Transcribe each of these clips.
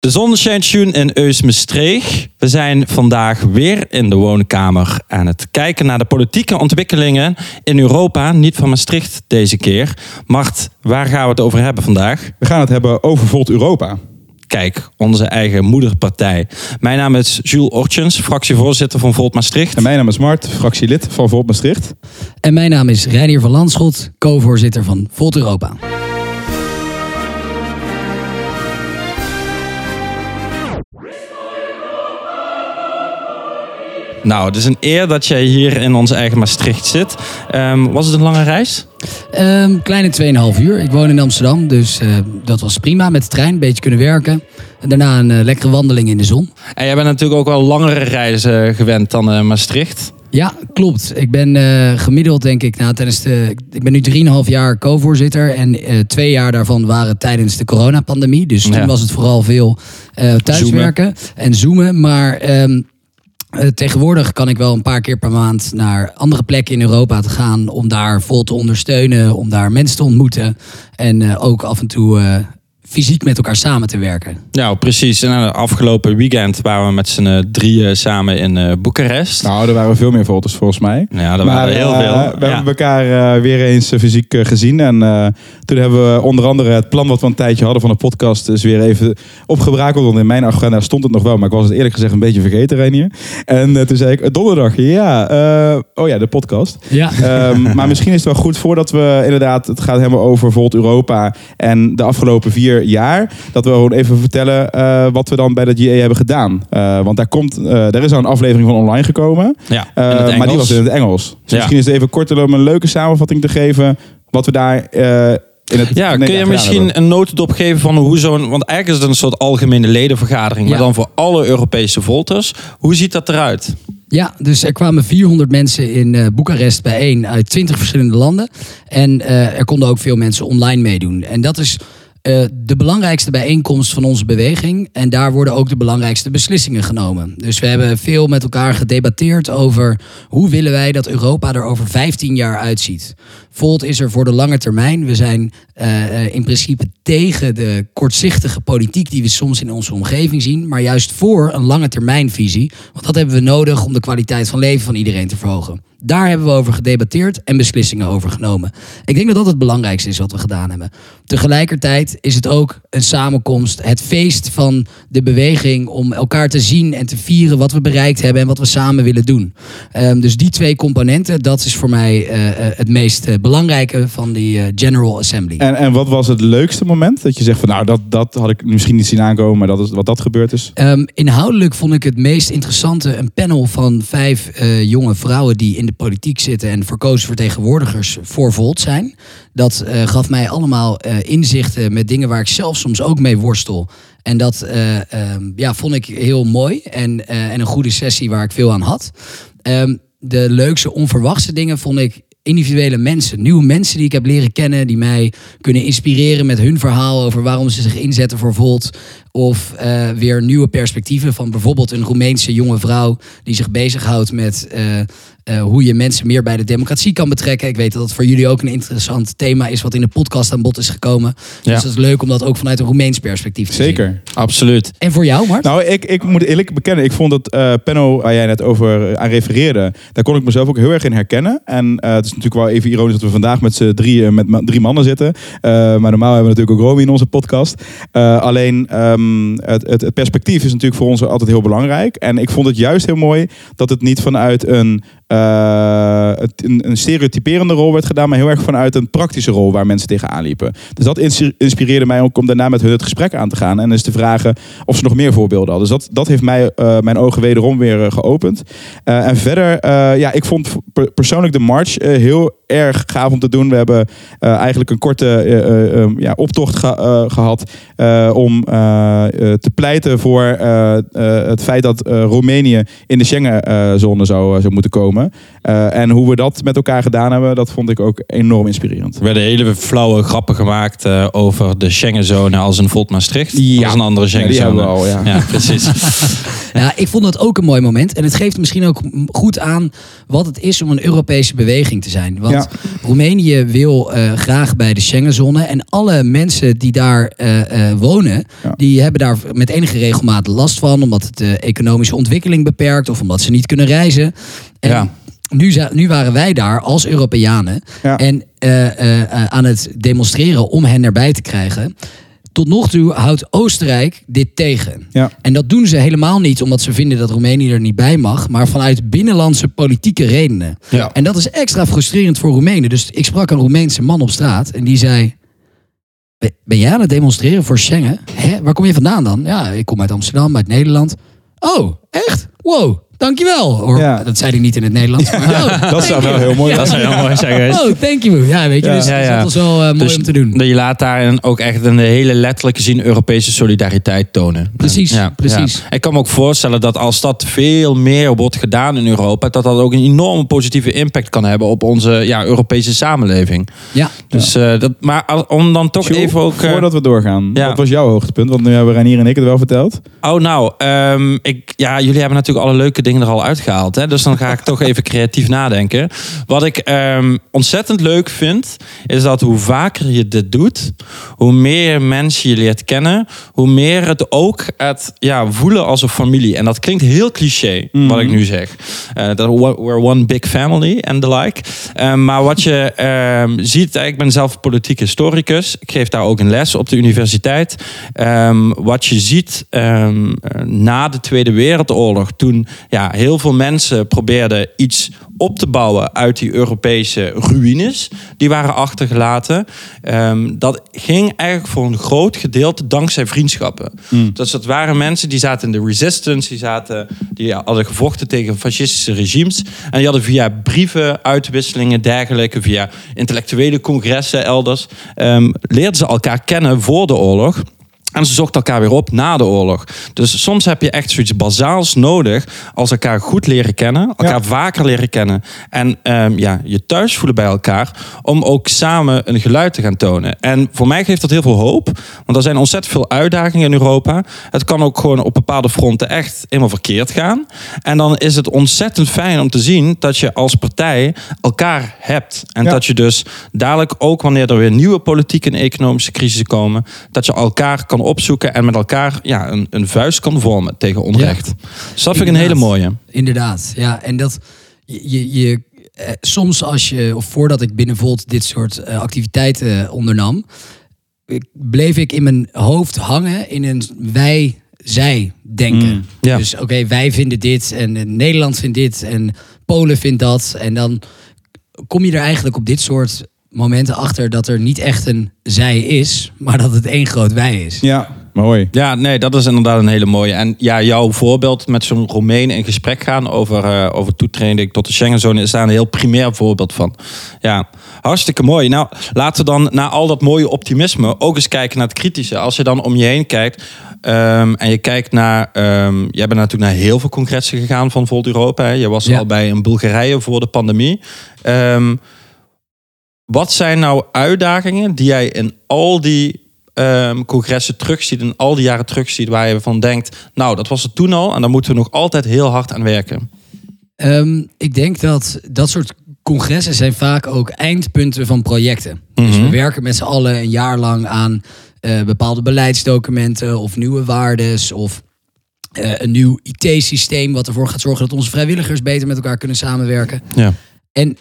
De zon schijnt in Eus-Maastricht. We zijn vandaag weer in de woonkamer aan het kijken naar de politieke ontwikkelingen in Europa. Niet van Maastricht deze keer. Mart, waar gaan we het over hebben vandaag? We gaan het hebben over Volt Europa. Kijk, onze eigen moederpartij. Mijn naam is Jules Ortjens, fractievoorzitter van Volt Maastricht. En mijn naam is Mart, fractielid van Volt Maastricht. En mijn naam is Reinier van Landschot, co-voorzitter van Volt Europa. Nou, het is een eer dat jij hier in ons eigen Maastricht zit. Ehm, was het een lange reis? Um, kleine 2,5 uur. Ik woon in Amsterdam, dus uh, dat was prima. Met de trein, een beetje kunnen werken. En daarna een uh, lekkere wandeling in de zon. En jij bent natuurlijk ook wel langere reizen gewend dan uh, Maastricht. Ja, klopt. Ik ben gemiddeld, denk ik, nou, tijdens de. Ik ben nu 3,5 jaar co-voorzitter. En twee jaar daarvan waren tijdens de coronapandemie. Dus toen ja. was het vooral veel thuiswerken zoomen. en zoomen. Maar. Um, uh, tegenwoordig kan ik wel een paar keer per maand naar andere plekken in Europa te gaan om daar vol te ondersteunen, om daar mensen te ontmoeten. En uh, ook af en toe uh, fysiek met elkaar samen te werken. Ja, precies. En uh, afgelopen weekend waren we met z'n drieën samen in uh, Boekarest. Nou, er waren veel meer foto's volgens mij. Ja, er waren heel veel. Uh, we ja. hebben elkaar weer eens fysiek gezien. En toen hebben we onder andere het plan wat we een tijdje hadden van de podcast... dus weer even opgebrakeld. Want in mijn agenda stond het nog wel. Maar ik was het eerlijk gezegd een beetje vergeten, Renier. En toen zei ik, donderdag, ja. oh ja, de podcast. Ja. Um, maar misschien is het wel goed voordat we inderdaad... het gaat hebben over Volt Europa en de afgelopen vier jaar. Dat we gewoon even vertellen uh, wat we dan bij de GA hebben gedaan. Uh, want daar, komt, uh, er is al een aflevering van online gekomen. Ja, maar die was in het Engels. Dus Ja. misschien is het even kort om een leuke samenvatting te geven. Wat we daar in het Ja, kun je misschien een notendop geven van hoe zo'n... Want eigenlijk is het een soort algemene ledenvergadering. Maar dan voor alle Europese volters. Hoe ziet dat eruit? Ja, dus er kwamen 400 mensen in uh, Boekarest bijeen uit 20 verschillende landen. En uh, er konden ook veel mensen online meedoen. En dat is uh, de belangrijkste bijeenkomst van onze beweging. En daar worden ook de belangrijkste beslissingen genomen. Dus we hebben veel met elkaar gedebatteerd over hoe willen wij dat Europa er over 15 jaar uitziet. Volt is er voor de lange termijn. We zijn uh, in principe tegen de kortzichtige politiek die we soms in onze omgeving zien. Maar juist voor een lange termijnvisie. Want dat hebben we nodig om de kwaliteit van leven van iedereen te verhogen. Daar hebben we over gedebatteerd en beslissingen over genomen. Ik denk dat dat het belangrijkste is wat we gedaan hebben. Tegelijkertijd is het ook een samenkomst, het feest van de beweging om elkaar te zien en te vieren wat we bereikt hebben en wat we samen willen doen. Um, dus die twee componenten, dat is voor mij uh, het meest uh, belangrijke van die General Assembly. En, en wat was het leukste moment dat je zegt van nou dat, dat had ik misschien niet zien aankomen, maar dat is wat dat gebeurd is? Um, inhoudelijk vond ik het meest interessante een panel van vijf jonge vrouwen die in de politiek zitten en verkozen vertegenwoordigers voor Volt zijn. Dat uh, gaf mij allemaal uh, inzichten met dingen waar ik zelf soms ook mee worstel. En dat um, ja, vond ik heel mooi en, en een goede sessie waar ik veel aan had. Um, de leukste onverwachte dingen vond ik individuele mensen, nieuwe mensen die ik heb leren kennen, die mij kunnen inspireren met hun verhaal over waarom ze zich inzetten voor Volt. Of uh, weer nieuwe perspectieven van bijvoorbeeld een Roemeense jonge vrouw die zich bezighoudt met uh, uh, hoe je mensen meer bij de democratie kan betrekken. Ik weet dat dat voor jullie ook een interessant thema is wat in de podcast aan bod is gekomen. Ja. Dus dat is leuk om dat ook vanuit een Roemeens perspectief te Zeker. zien. Absoluut. En voor jou, Mart? Nou, ik, ik moet eerlijk bekennen, ik vond het uh, panel waar jij net over aan refereerde, daar kon ik mezelf ook heel erg in herkennen. En uh, het is natuurlijk wel even ironisch dat we vandaag met z'n drie, met ma drie mannen zitten. Uh, maar normaal hebben we natuurlijk ook Romy in onze podcast. alleen um, het, het, het perspectief is natuurlijk voor ons altijd heel belangrijk. En ik vond het juist heel mooi dat het niet vanuit een uh, een, een stereotyperende rol werd gedaan, maar heel erg vanuit een praktische rol waar mensen tegenaan liepen. Dus dat inspireerde mij ook om daarna met hun het gesprek aan te gaan en eens te vragen of ze nog meer voorbeelden hadden. Dus dat, dat heeft mij uh, mijn ogen wederom weer uh, geopend. en verder, ja, ik vond persoonlijk de march heel erg gaaf om te doen. We hebben eigenlijk een korte um, ja, optocht ge gehad om te pleiten voor het feit dat Roemenië in de Schengenzone zou, zou moeten komen. Uh, en hoe we dat met elkaar gedaan hebben, dat vond ik ook enorm inspirerend. Er werden hele flauwe grappen gemaakt uh, over de Schengenzone als een Volt Maastricht. Ja. Als een andere Schengenzone. Ja, die hebben we al, ja. ja precies. Ja, ik vond dat ook een mooi moment. En het geeft misschien ook goed aan wat het is om een Europese beweging te zijn. Want Ja. Roemenië wil eh, graag bij de Schengenzone. En alle mensen die daar eh, eh, wonen, Ja. die hebben daar met enige regelmaat last van. Omdat het de economische ontwikkeling beperkt of omdat ze niet kunnen reizen. En Ja. Nu, nu waren wij daar als Europeanen Ja. en eh, eh, eh, aan het demonstreren om hen erbij te krijgen. Tot nog toe houdt Oostenrijk dit tegen. Ja. En dat doen ze helemaal niet omdat ze vinden dat Roemenië er niet bij mag, maar vanuit binnenlandse politieke redenen. Ja. En dat is extra frustrerend voor Roemenen. Dus ik sprak een Roemeense man op straat en die zei: "Ben- Ben jij aan het demonstreren voor Schengen? Hè? Waar kom je vandaan dan? Ja, ik kom uit Amsterdam, uit Nederland. Oh, echt? Wow, dankjewel. Or, Ja. Dat zei hij niet in het Nederlands. Maar, oh, Dat zou wel heel mooi Dat zijn. zou heel mooi zijn geweest. Oh, thank you. Ja, weet je, Ja. dus Ja, dat is wel eh, mooi Dus om te doen. dat Je laat daarin ook echt een hele letterlijke zin Europese solidariteit tonen. Precies, Ja, precies. ja. Ik kan me ook voorstellen dat als dat veel meer wordt gedaan in Europa, dat dat ook een enorme positieve impact kan hebben op onze ja, Europese samenleving. Ja. Dus, eh, dat, maar om dan toch even ook. eh, Voordat we doorgaan, ja. wat was jouw hoogtepunt? Want nu hebben Ranier en ik het wel verteld. Oh, nou, ehm, ik, ja, jullie hebben natuurlijk alle leuke dingen er al uitgehaald. Hè? Dus dan ga ik toch even creatief nadenken. Wat ik ehm, ontzettend leuk vind, is dat hoe vaker je dit doet, hoe meer mensen je leert kennen, hoe meer het ook het ja, voelen als een familie. En dat klinkt heel cliché, wat ik nu zeg. Eh, dat we're one big family and the like. Ehm, maar wat je ehm, ziet, ik ben zelf politiek historicus. Ik geef daar ook een les op de universiteit. Ehm, wat je ziet eh, na de Tweede Wereldoorlog, toen ja, heel veel mensen probeerden iets op te bouwen uit die Europese ruïnes die waren achtergelaten. Ehm, dat ging eigenlijk voor een groot gedeelte dankzij vriendschappen. Dus dat waren mensen die zaten in de resistance, die, zaten, die hadden gevochten tegen fascistische regimes. En die hadden via brieven, uitwisselingen, dergelijke, via intellectuele congressen elders, ehm, leerden ze elkaar kennen voor de oorlog. En ze zochten elkaar weer op na de oorlog. Dus soms heb je echt zoiets bazaals nodig als elkaar goed leren kennen, elkaar Ja. vaker leren kennen en ehm, ja, je thuis voelen bij elkaar om ook samen een geluid te gaan tonen. En voor mij geeft dat heel veel hoop, want er zijn ontzettend veel uitdagingen in Europa. Het kan ook gewoon op bepaalde fronten echt helemaal verkeerd gaan. En dan is het ontzettend fijn om te zien dat je als partij elkaar hebt. En Ja. dat je dus dadelijk ook wanneer er weer nieuwe politieke en economische crisissen komen, dat je elkaar kan opzoeken en met elkaar ja, een, een vuist kan vormen tegen onrecht. Dus dat vind ik een hele mooie. Inderdaad, ja. En dat je, je, eh, soms als je, of voordat ik binnen Volt dit soort eh, activiteiten ondernam, ik- bleef ik in mijn hoofd hangen in een wij-zij denken. Mm, ja. Dus oké, wij vinden dit en eh, Nederland vindt dit en Polen vindt dat. En dan kom je er eigenlijk op dit soort momenten achter dat er niet echt een zij is, maar dat het één groot wij is. Ja, mooi. Ja, nee, dat is inderdaad een hele mooie. En ja, jouw voorbeeld met zo'n Roemeen in gesprek gaan over, eh over toetreding tot de Schengenzone is daar een heel primair voorbeeld van. Ja, hartstikke mooi. Nou, laten we dan na al dat mooie optimisme ook eens kijken naar het kritische. Als je dan om je heen kijkt ehm, en je kijkt naar, ehm, jij bent natuurlijk naar heel veel congressen gegaan van Volt Europa. Hè? Je was Ja. al bij in Bulgarije voor de pandemie. Ehm, wat zijn nou uitdagingen die jij in al die ehm, congressen terugziet, in al die jaren terugziet, waar je van denkt, nou, dat was het toen al en daar moeten we nog altijd heel hard aan werken. Ehm, ik denk dat dat soort congressen zijn vaak ook eindpunten van projecten. Dus Mhm. we werken met z'n allen een jaar lang aan eh, bepaalde beleidsdocumenten of nieuwe waardes of eh, een nieuw IT-systeem wat ervoor gaat zorgen dat onze vrijwilligers beter met elkaar kunnen samenwerken. Ja. En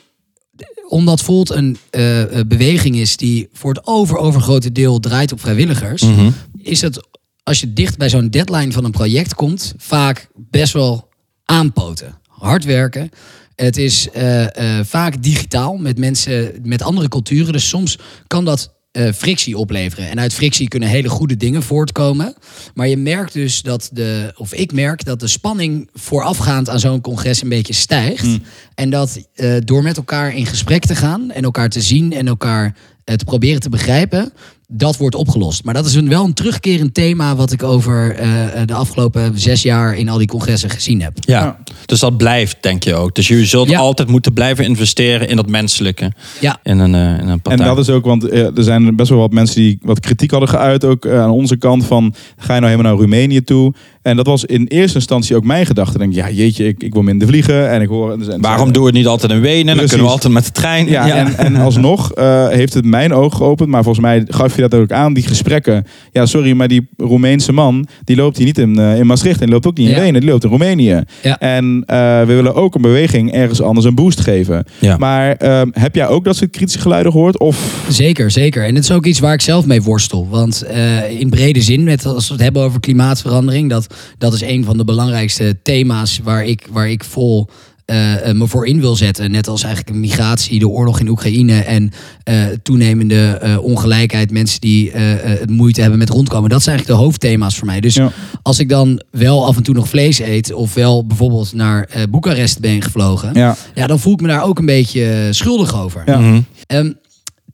omdat Volt een eh, eh, beweging is die voor het over overgrote deel draait op vrijwilligers, Mhm. is het als je dicht bij zo'n deadline van een project komt, vaak best wel aanpoten. Hard werken. Het is eh, eh, vaak digitaal met mensen met andere culturen. Dus soms kan dat eh, frictie opleveren. En uit frictie kunnen hele goede dingen voortkomen. Maar je merkt dus dat de, of ik merk dat de spanning voorafgaand aan zo'n congres een beetje stijgt. En dat eh, door met elkaar in gesprek te gaan en elkaar te zien en elkaar eh, te proberen te begrijpen, dat wordt opgelost. Maar dat is een, wel een terugkerend thema wat ik over eh, de afgelopen zes jaar in al die congressen gezien heb. Ja. Ja. dus dat blijft, denk je ook. Dus je zult Ja. altijd moeten blijven investeren in dat menselijke. Ja, In een, eh, in een partij. En dat is ook, want eh, er zijn best wel wat mensen die wat kritiek hadden geuit, ook eh, aan onze kant van, ga je nou helemaal naar Roemenië toe? En dat was in eerste instantie ook mijn gedachte. Denk, ja, jeetje, ik, ik wil minder vliegen. En ik hoor. en- Waarom doen we het niet altijd in Wenen? Dan kunnen we altijd met de trein. Ja, En, en alsnog eh, heeft het mijn ogen geopend. Maar volgens mij gaf je dat ook aan, die gesprekken. Ja, sorry, maar die Roemeense man, die loopt hier niet in, eh, in Maastricht. En die loopt ook niet in Ja. Wenen, die loopt in Roemenië. Ja. En eh, we willen ook een beweging ergens anders een boost geven. Ja. Maar ehm, heb jij ook dat soort kritische geluiden gehoord? Of Zeker, zeker. En het is ook iets waar ik zelf mee worstel. Want eh, in brede zin, met, als we het hebben over klimaatverandering, dat, dat is een van de belangrijkste thema's waar ik, waar ik vol eh, eh, me voor in wil zetten. Net als eigenlijk migratie, de oorlog in Oekraïne en eh, toenemende eh, ongelijkheid, mensen die eh, eh, het moeite hebben met rondkomen. Dat zijn eigenlijk de hoofdthema's voor mij. Dus Ja. als ik dan wel af en toe nog vlees eet, of wel bijvoorbeeld naar eh Boekarest ben gevlogen, ja, ja, dan voel ik me daar ook een beetje schuldig over. Ja. Mhm.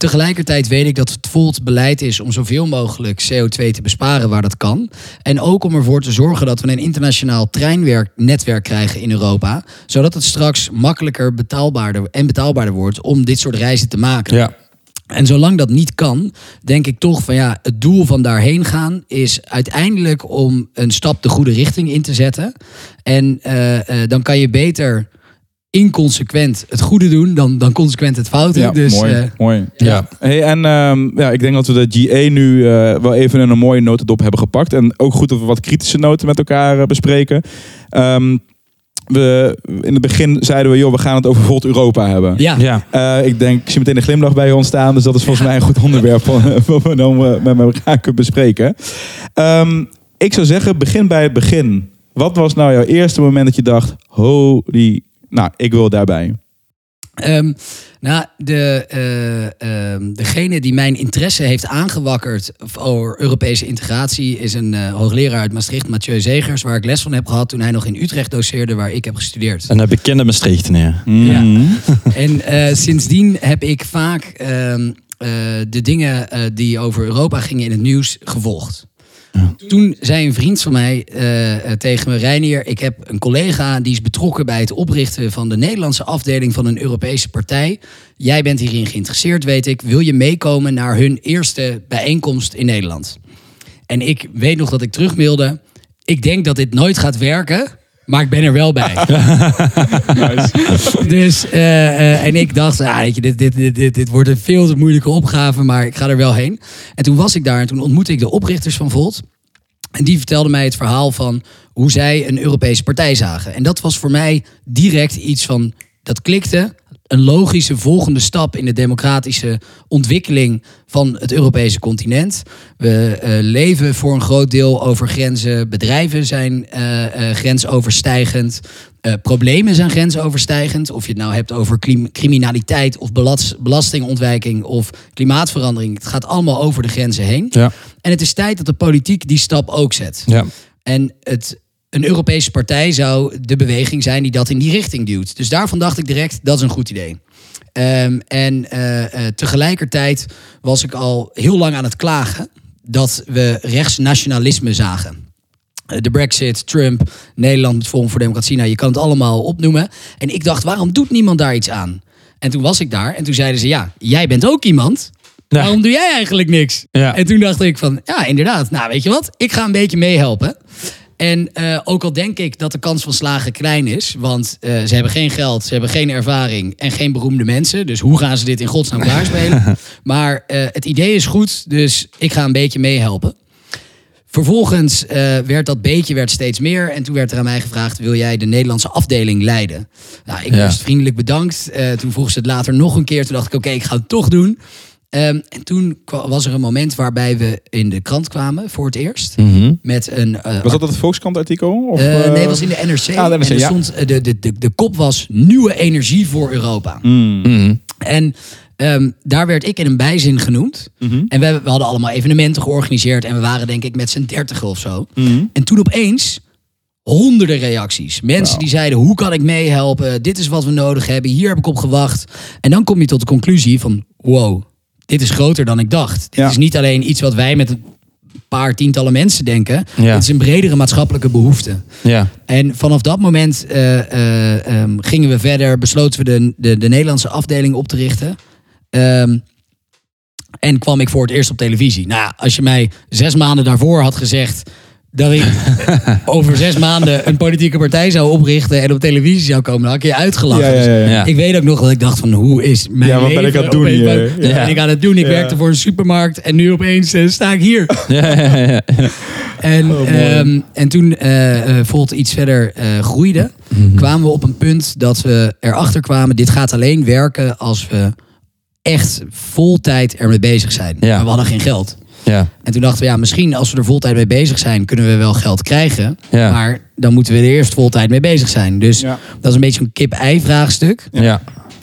Tegelijkertijd weet ik dat het Volt beleid is om zoveel mogelijk CO2 te besparen waar dat kan. En ook om ervoor te zorgen dat we een internationaal treinwerknetwerk krijgen in Europa. Zodat het straks makkelijker betaalbaarder en betaalbaarder wordt om dit soort reizen te maken. Ja. En zolang dat niet kan, denk ik toch van ja, het doel van daarheen gaan is uiteindelijk om een stap de goede richting in te zetten. En eh, eh, dan kan je beter inconsequent het goede doen dan, dan consequent het foute. ja dus, mooi, eh, mooi. Ja. Hey, en ehm, ja, ik denk dat we de GA nu eh, wel even in een mooie notendop hebben gepakt. En ook goed dat we wat kritische noten met elkaar eh, bespreken. Ehm, we, in het begin zeiden we, joh, we gaan het over Volt Europa hebben. ja. Ja. Eh, ik denk, ik zie meteen een glimlach bij je ontstaan. Dus dat is volgens mij een goed onderwerp van, wat we dan met elkaar kunnen bespreken. Ehm, ik zou zeggen, begin bij het begin. Wat was nou jouw eerste moment dat je dacht, holy, nou, ik wil daarbij. Ehm, nou, de, eh, ehm, degene die mijn interesse heeft aangewakkerd voor Europese integratie is een eh, hoogleraar uit Maastricht, Mathieu Zegers, waar ik les van heb gehad toen hij nog in Utrecht doseerde, waar ik heb gestudeerd. Een bekende Maastrichtenaar. Mhm. En eh, sindsdien heb ik vaak ehm, eh, de dingen eh, die over Europa gingen in het nieuws gevolgd. Toen zei een vriend van mij eh, tegen me, Reinier, ik heb een collega die is betrokken bij het oprichten van de Nederlandse afdeling van een Europese partij. Jij bent hierin geïnteresseerd, weet ik. Wil je meekomen naar hun eerste bijeenkomst in Nederland? En ik weet nog dat ik terugmailde. Ik denk dat dit nooit gaat werken, maar ik ben er wel bij. Dus, eh, eh, en ik dacht, ah, weet je, dit, dit, dit, dit, dit wordt een veel te moeilijke opgave, maar ik ga er wel heen. En toen was ik daar en toen ontmoette ik de oprichters van Volt. En die vertelden mij het verhaal van hoe zij een Europese partij zagen. En dat was voor mij direct iets van, dat klikte. Een logische volgende stap in de democratische ontwikkeling van het Europese continent. We eh, leven voor een groot deel over grenzen. Bedrijven zijn eh, eh, grensoverstijgend. Problemen zijn grensoverstijgend. Of je het nou hebt over criminaliteit of belas- belastingontwijking of klimaatverandering. Het gaat allemaal over de grenzen heen. Ja. En het is tijd dat de politiek die stap ook zet. Ja. En het, een Europese partij zou de beweging zijn die dat in die richting duwt. Dus daarvan dacht ik direct, dat is een goed idee. Ehm, en eh, eh, tegelijkertijd was ik al heel lang aan het klagen dat we rechtsnationalisme zagen. Eh, De Brexit, Trump, Nederland, het Forum voor Democratie. Nou, je kan het allemaal opnoemen. En ik dacht, waarom doet niemand daar iets aan? En toen was ik daar en toen zeiden ze, ja, jij bent ook iemand. Ja. Waarom doe jij eigenlijk niks? Ja. En toen dacht ik van, ja, inderdaad. Nou, weet je wat? Ik ga een beetje meehelpen. En eh, ook al denk ik dat de kans van slagen klein is, want eh, ze hebben geen geld, ze hebben geen ervaring en geen beroemde mensen. Dus hoe gaan ze dit in godsnaam klaarspelen? maar eh, het idee is goed, dus ik ga een beetje meehelpen. Vervolgens werd dat beetje werd steeds meer. En toen werd er aan mij gevraagd: wil jij de Nederlandse afdeling leiden? Nou, ik Ja. was vriendelijk bedankt. Toen vroeg ze het later nog een keer. Toen dacht ik: oké, ik ga het toch doen. Ehm, en toen was er een moment waarbij we in de krant kwamen voor het eerst. Mhm. Met een. eh, Was dat het Volkskrant artikel? Of, eh, eh, nee, het was in de NRC. Ah, de NRC, en er ja. stond, de, de, de, de kop was Nieuwe energie voor Europa. mm, Mhm. En ehm, daar werd ik in een bijzin genoemd. mhm, En we, we hadden allemaal evenementen georganiseerd. En we waren denk ik met z'n dertigen of zo. En toen opeens honderden reacties. Mensen die zeiden, hoe kan ik meehelpen? Dit is wat we nodig hebben. Hier heb ik op gewacht. En dan kom je tot de conclusie van, wow, dit is groter dan ik dacht. Dit Ja. is niet alleen iets wat wij met een paar tientallen mensen denken. Ja. Het is een bredere maatschappelijke behoefte. Ja. En vanaf dat moment eh, eh, ehm, gingen we verder, besloten we de, de, de Nederlandse afdeling op te richten. Ehm, en kwam ik voor het eerst op televisie. Nou, als je mij zes maanden daarvoor had gezegd. Dat ik over zes maanden een politieke partij zou oprichten en op televisie zou komen, dan had ik je uitgelachen. Ja, ja, ja, ja. Ja. Ik weet ook nog dat ik dacht van hoe is mijn Ja, wat ben leven ik aan het doen opeens- hier? Ben ik aan het doen? Ik werkte voor een supermarkt en nu opeens eh, sta ik hier. En, Oh, ehm, en toen eh, Volt iets verder groeide, Mhm. kwamen we op een punt dat we erachter kwamen, dit gaat alleen werken als we echt vol tijd ermee bezig zijn. Maar we hadden geen geld. Ja. En toen dachten we, ja, misschien als we er voltijd mee bezig zijn, kunnen we wel geld krijgen. Ja. Maar dan moeten we er eerst voltijd mee bezig zijn. Dus Ja. dat is een beetje een kip-ei vraagstuk. Ja.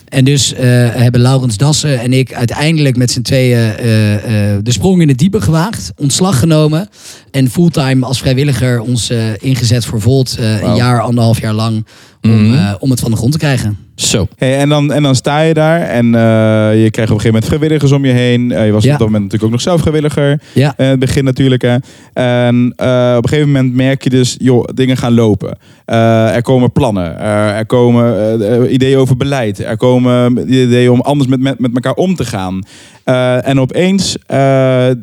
En dus eh, hebben Laurens Dassen en ik uiteindelijk met z'n tweeën eh, eh, de sprong in het diepe gewaagd. Ontslag genomen. En fulltime als vrijwilliger ons ingezet voor Volt. eh, Een jaar, anderhalf jaar lang. Om, Mhm. eh, om het van de grond te krijgen. Zo. Hey, en, dan, en dan sta je daar en eh, je krijgt op een gegeven moment vrijwilligers om je heen. Eh, je was Ja. op dat moment natuurlijk ook nog zelf vrijwilliger. Ja. In het begin natuurlijk. Hè. En eh, op een gegeven moment merk je dus, joh, dingen gaan lopen. Eh, er komen plannen. Er, er komen eh, eh, ideeën over beleid. Er komen ideeën om anders met, met, met elkaar om te gaan. Eh, en opeens eh, eh,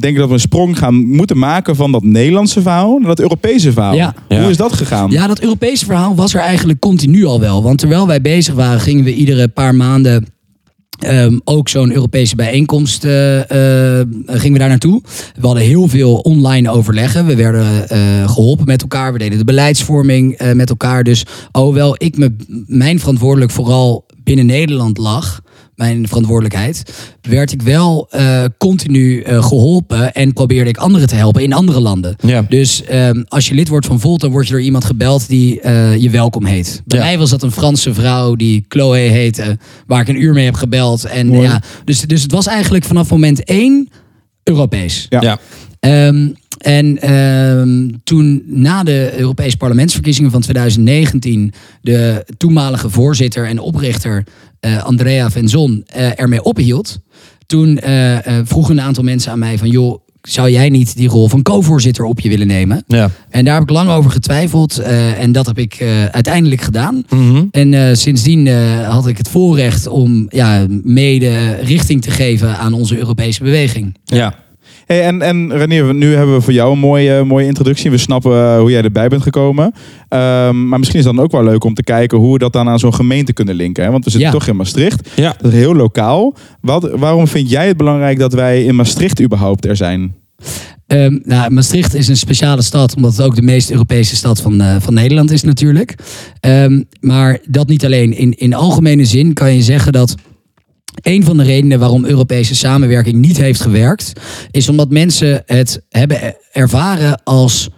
denk ik dat we een sprong gaan moeten maken van dat Nederlandse verhaal naar dat Europese verhaal. Ja. Hoe Ja. is dat gegaan? Ja, dat Europese verhaal was er eigenlijk continu al wel. Want terwijl wij bezig waren, gingen we iedere paar maanden ehm, ook zo'n Europese bijeenkomst eh, eh, gingen we daar naartoe. We hadden heel veel online overleggen. We werden eh, geholpen met elkaar. We deden de beleidsvorming met elkaar. Dus alhoewel ik me, mijn verantwoordelijk vooral binnen Nederland lag, mijn verantwoordelijkheid, werd ik wel eh, continu eh, geholpen en probeerde ik anderen te helpen in andere landen. Ja. Dus ehm, als je lid wordt van Volt, dan word je door iemand gebeld die eh, je welkom heet. Bij Ja. mij was dat een Franse vrouw die Chloe heette, waar ik een uur mee heb gebeld. En, Mooi. ja, dus, dus het was eigenlijk vanaf moment één Europees. Ja. Ja. En ehm, toen na de Europese parlementsverkiezingen van 2019 de toenmalige voorzitter en oprichter eh, Andrea Venzon eh, ermee ophield, toen eh, vroegen een aantal mensen aan mij van joh, zou jij niet die rol van co-voorzitter op je willen nemen? Ja. En daar heb ik lang over getwijfeld en dat heb ik uiteindelijk gedaan. Mhm. En sindsdien had ik het voorrecht om ja, mede richting te geven aan onze Europese beweging. Ja. Hey, en, en Renier, nu hebben we voor jou een mooie, mooie introductie. We snappen eh, hoe jij erbij bent gekomen. Ehm, maar misschien is het dan ook wel leuk om te kijken hoe we dat dan aan zo'n gemeente kunnen linken. Hè? Want we zitten Ja. toch in Maastricht. Ja. Dat is heel lokaal. Wat, waarom vind jij het belangrijk dat wij in Maastricht überhaupt er zijn? Ehm, nou, Maastricht is een speciale stad, omdat het ook de meest Europese stad van, eh, van Nederland is natuurlijk. Ehm, maar dat niet alleen. In, in algemene zin kan je zeggen dat een van de redenen waarom Europese samenwerking niet heeft gewerkt, is omdat mensen het hebben ervaren als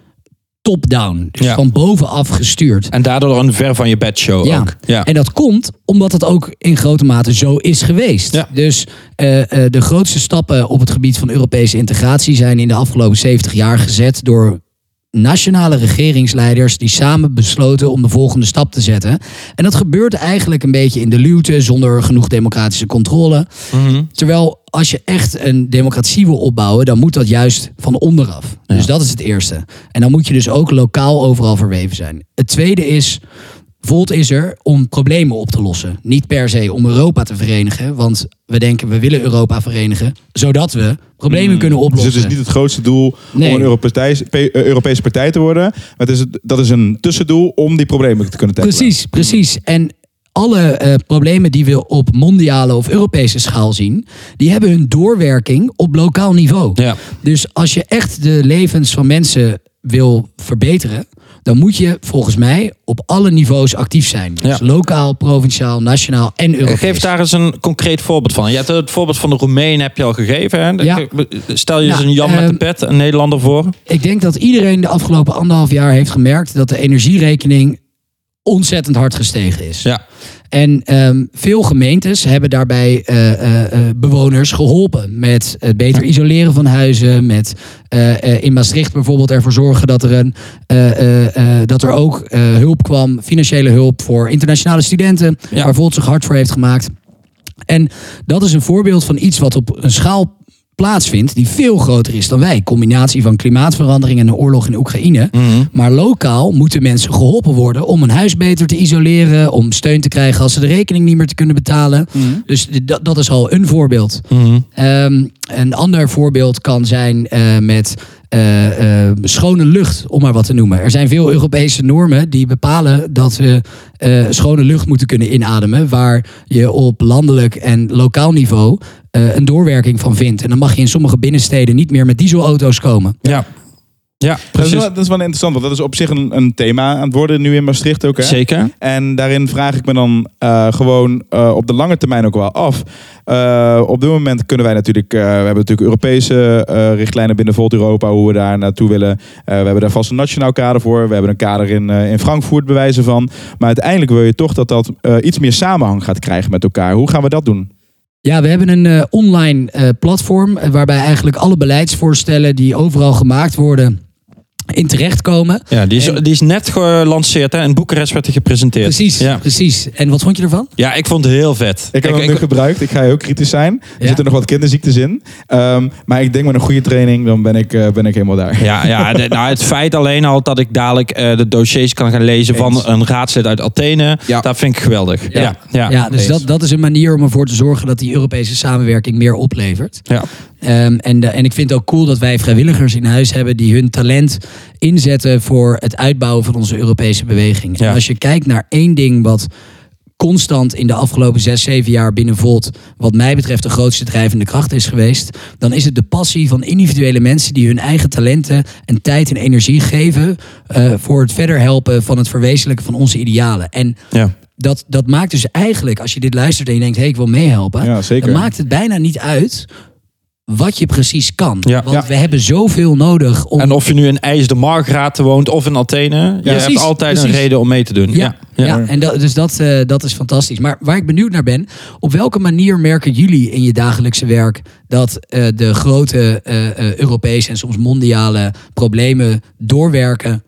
top-down. Dus Ja. van bovenaf gestuurd. En daardoor een ver van je bed show Ja. ook. Ja. En dat komt omdat het ook in grote mate zo is geweest. Ja. Dus eh, eh, de grootste stappen op het gebied van Europese integratie zijn in de afgelopen 70 jaar gezet door nationale regeringsleiders die samen besloten om de volgende stap te zetten. En dat gebeurt eigenlijk een beetje in de luwte zonder genoeg democratische controle. Mhm. Terwijl als je echt een democratie wil opbouwen, dan moet dat juist van onderaf. Ja. Dus dat is het eerste. En dan moet je dus ook lokaal overal verweven zijn. Het tweede is, Volt is er om problemen op te lossen. Niet per se om Europa te verenigen, want we denken we willen Europa verenigen, zodat we problemen kunnen Dus oplossen. het is niet het grootste doel Nee. om een Europese, pe- eh, Europese partij te worden. Maar het is, dat is een tussendoel om die problemen te kunnen tackelen. Precies, precies. En alle eh, problemen die we op mondiale of Europese schaal zien, die hebben hun doorwerking op lokaal niveau. Ja. Dus als je echt de levens van mensen wil verbeteren, dan moet je volgens mij op alle niveaus actief zijn. Dus Ja. lokaal, provinciaal, nationaal en Europees. Geef daar eens een concreet voorbeeld van. Je hebt het voorbeeld van de Roemeen heb je al gegeven. Hè? Ja. Stel je eens Nou, een Jan met de ehm, pet, een Nederlander voor. Ik denk dat iedereen de afgelopen anderhalf jaar heeft gemerkt dat de energierekening ontzettend hard gestegen is. Ja. En ehm, veel gemeentes hebben daarbij eh, eh, eh, bewoners geholpen met het beter isoleren van huizen, met in Maastricht bijvoorbeeld ervoor zorgen dat er, een, dat er ook hulp kwam, financiële hulp voor internationale studenten, Ja. waar Volt zich hard voor heeft gemaakt. En dat is een voorbeeld van iets wat op een schaal plaatsvindt die veel groter is dan wij. Combinatie van klimaatverandering en de oorlog in Oekraïne. Mhm. Maar lokaal moeten mensen geholpen worden om een huis beter te isoleren, om steun te krijgen als ze de rekening niet meer te kunnen betalen. Dus dat, dat is al een voorbeeld. Mhm. Ehm, een ander voorbeeld kan zijn eh, met eh, eh, schone lucht, om maar wat te noemen. Er zijn veel Europese normen die bepalen dat we eh, schone lucht moeten kunnen inademen, waar je op landelijk en lokaal niveau eh, een doorwerking van vindt. En dan mag je in sommige binnensteden niet meer met dieselauto's komen. Ja. Ja, Dat is, precies. wel, dat is wel interessant, want dat is op zich een, een thema aan het worden nu in Maastricht ook. Hè? Zeker. En daarin vraag ik me dan eh, gewoon eh, op de lange termijn ook wel af. Eh, op dit moment kunnen wij natuurlijk, eh, we hebben natuurlijk Europese eh, richtlijnen binnen Volt Europa, hoe we daar naartoe willen. Eh, we hebben daar vast een nationaal kader voor. We hebben een kader in, eh, in Frankfurt bewijzen van. Maar uiteindelijk wil je toch dat dat eh, iets meer samenhang gaat krijgen met elkaar. Hoe gaan we dat doen? Ja, we hebben een eh, online eh, platform waarbij eigenlijk alle beleidsvoorstellen die overal gemaakt worden in terechtkomen. Ja, die is, die is net gelanceerd hè. in Boekarest werd hij gepresenteerd. Precies, Ja. precies. En wat vond je ervan? ja, ik vond het heel vet. Ik heb hem nu gebruikt. Ik ga heel kritisch zijn. Er Ja. zitten nog wat kinderziektes in. Ehm, maar ik denk met een goede training, dan ben ik, eh, ben ik helemaal daar. Ja, ja de- nou, het feit alleen al dat ik dadelijk eh, de dossiers kan gaan lezen van Eens. een raadslid uit Athene, Ja. dat vind ik geweldig. Ja, ja, ja. Ja, dus dat, dat is een manier om ervoor te zorgen dat die Europese samenwerking meer oplevert. Ehm, en, de- en ik vind het ook cool dat wij vrijwilligers in huis hebben die hun talent inzetten voor het uitbouwen van onze Europese beweging. Ja. En als je kijkt naar één ding wat constant in de afgelopen zes, zeven jaar binnen Volt, wat mij betreft de grootste drijvende kracht is geweest, dan is het de passie van individuele mensen die hun eigen talenten en tijd en energie geven eh, voor het verder helpen van het verwezenlijken van onze idealen. En Ja. dat, dat maakt dus eigenlijk, als je dit luistert en je denkt, hé, ik wil meehelpen, Ja, dan maakt het bijna niet uit wat je precies kan. Ja. Want Ja. we hebben zoveel nodig om... En of je nu in IJs de Margraat woont of in Athene, je precies, hebt altijd een reden om mee te doen. ja, ja. en dat, dus dat, eh, dat is fantastisch. Maar waar ik benieuwd naar ben, op welke manier merken jullie in je dagelijkse werk dat eh, de grote eh, eh, Europese en soms mondiale problemen doorwerken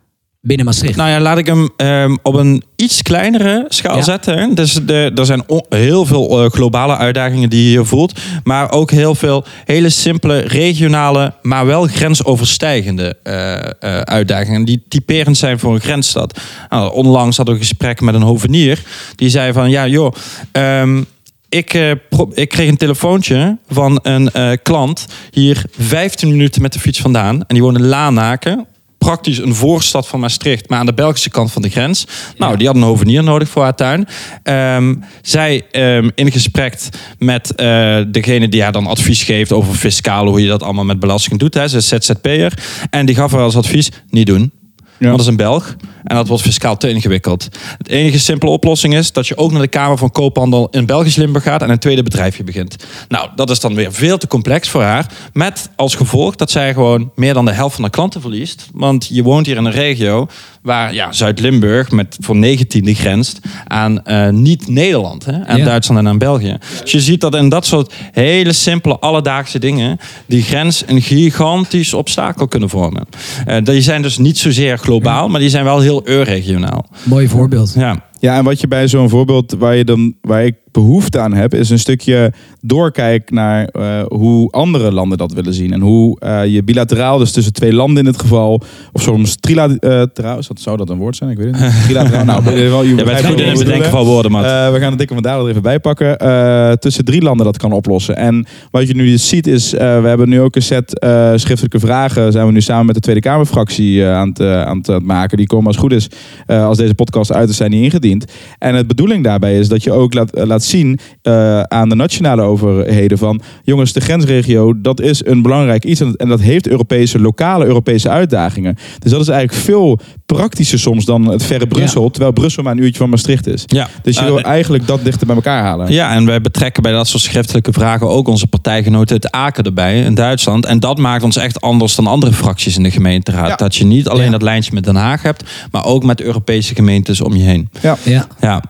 binnen Maastricht? Nou ja, laat ik hem ehm, op een iets kleinere schaal Ja. zetten. Dus de, er zijn heel veel eh, globale uitdagingen die je hier voelt. Maar ook heel veel hele simpele, regionale, maar wel grensoverstijgende eh, eh, uitdagingen. Die typerend zijn voor een grensstad. Nou, onlangs hadden we een gesprek met een hovenier. Die zei van, ja joh... ehm, ik, eh, ik kreeg een telefoontje van een eh, klant hier 15 minuten met de fiets vandaan. En die woonde in Lanaken. Praktisch een voorstad van Maastricht, maar aan de Belgische kant van de grens. Nou, die had een hovenier nodig voor haar tuin. Ehm, zij ehm, in gesprek met eh, degene die haar dan advies geeft over fiscaal, hoe je dat allemaal met belasting doet. Hè. Ze is ZZP'er. En die gaf haar als advies, niet doen. Want dat is een Belg. En dat wordt fiscaal te ingewikkeld. Het enige simpele oplossing is dat je ook naar de Kamer van Koophandel in Belgisch Limburg gaat en een tweede bedrijfje begint. Nou, dat is dan weer veel te complex voor haar. Met als gevolg dat zij gewoon meer dan de helft van de klanten verliest. Want je woont hier in een regio waar ja, Zuid-Limburg met voor 19e grenst aan eh, niet-Nederland. hè, Aan Ja. Duitsland en aan België. Dus je ziet dat in dat soort hele simpele alledaagse dingen die grens een gigantisch obstakel kunnen vormen. Eh, die zijn dus niet zozeer globaal, maar die zijn wel heel regionaal. Mooi voorbeeld. Ja. Ja, en wat je bij zo'n voorbeeld waar je dan waar ik behoefte aan heb, is een stukje doorkijk naar eh, hoe andere landen dat willen zien. En hoe eh, je bilateraal, dus tussen twee landen in het geval, of soms trilateraal, is dat, zou dat een woord zijn? Ik weet het niet. Trilateraal, nou, in ieder geval, je Je bent begrijpt goed in het we bedenken van woorden. Eh, we gaan het dikke vandaag er even bij pakken. Eh, tussen drie landen dat kan oplossen. En wat je nu ziet is, eh, we hebben nu ook een set eh, schriftelijke vragen. Zijn we nu samen met de Tweede Kamerfractie eh, aan, het, eh, aan het maken. Die komen als goed is, eh, als deze podcast uit is, zijn die ingediend. En het bedoeling daarbij is dat je ook laat, eh, laat zien eh, aan de nationale overheden van... jongens, de grensregio, dat is een belangrijk iets. En, en dat heeft Europese, lokale Europese uitdagingen. Dus dat is eigenlijk veel praktischer soms dan het verre Brussel. Terwijl Brussel maar een uurtje van Maastricht is. Ja. Dus je Eh, wil eigenlijk dat dichter bij elkaar halen. Ja, en wij betrekken bij dat soort schriftelijke vragen ook onze partijgenoten het Aken erbij in Duitsland. En dat maakt ons echt anders dan andere fracties in de gemeenteraad. Ja. Dat je niet alleen Ja. dat lijntje met Den Haag hebt, maar ook met Europese gemeentes om je heen. Ja. Ja. Ja.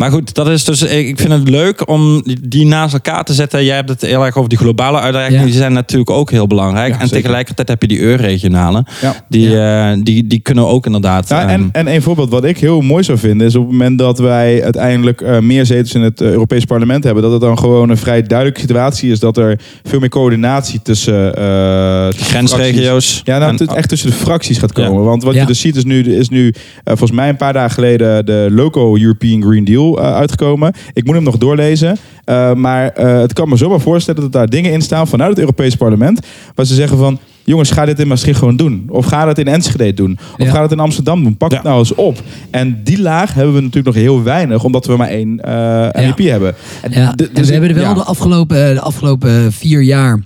Maar goed, dat is dus, ik vind het leuk om die naast elkaar te zetten. Jij hebt het heel erg over die globale uitdagingen. Ja. Die zijn natuurlijk ook heel belangrijk. Ja, en zeker. tegelijkertijd heb je die EU-regionale. Ja. Die, eh, die, die kunnen ook inderdaad... Ja, en, ehm, en een voorbeeld wat ik heel mooi zou vinden is op het moment dat wij uiteindelijk eh, meer zetels in het uh, Europees Parlement hebben, dat het dan gewoon een vrij duidelijke situatie is dat er veel meer coördinatie tussen, eh, tussen grensregio's. Ja, nou, En- het echt tussen de fracties gaat Ja. komen. Want wat Ja. je dus ziet is nu, is nu eh, volgens mij een paar dagen geleden de Loco European Green Deal eh, uitgekomen. Ik moet hem nog doorlezen. Eh, maar eh, het kan me zomaar voorstellen dat daar dingen in staan vanuit het Europees Parlement. Waar ze zeggen van, jongens, ga dit in Maastricht gewoon doen. Of ga dat in Enschede doen. Of Ja. ga dat in Amsterdam doen. Pak Ja. het nou eens op. En die laag hebben we natuurlijk nog heel weinig, omdat we maar één eh MEP hebben. En Ja, de- en dus we hebben er wel ja. de, afgelopen, de afgelopen vier jaar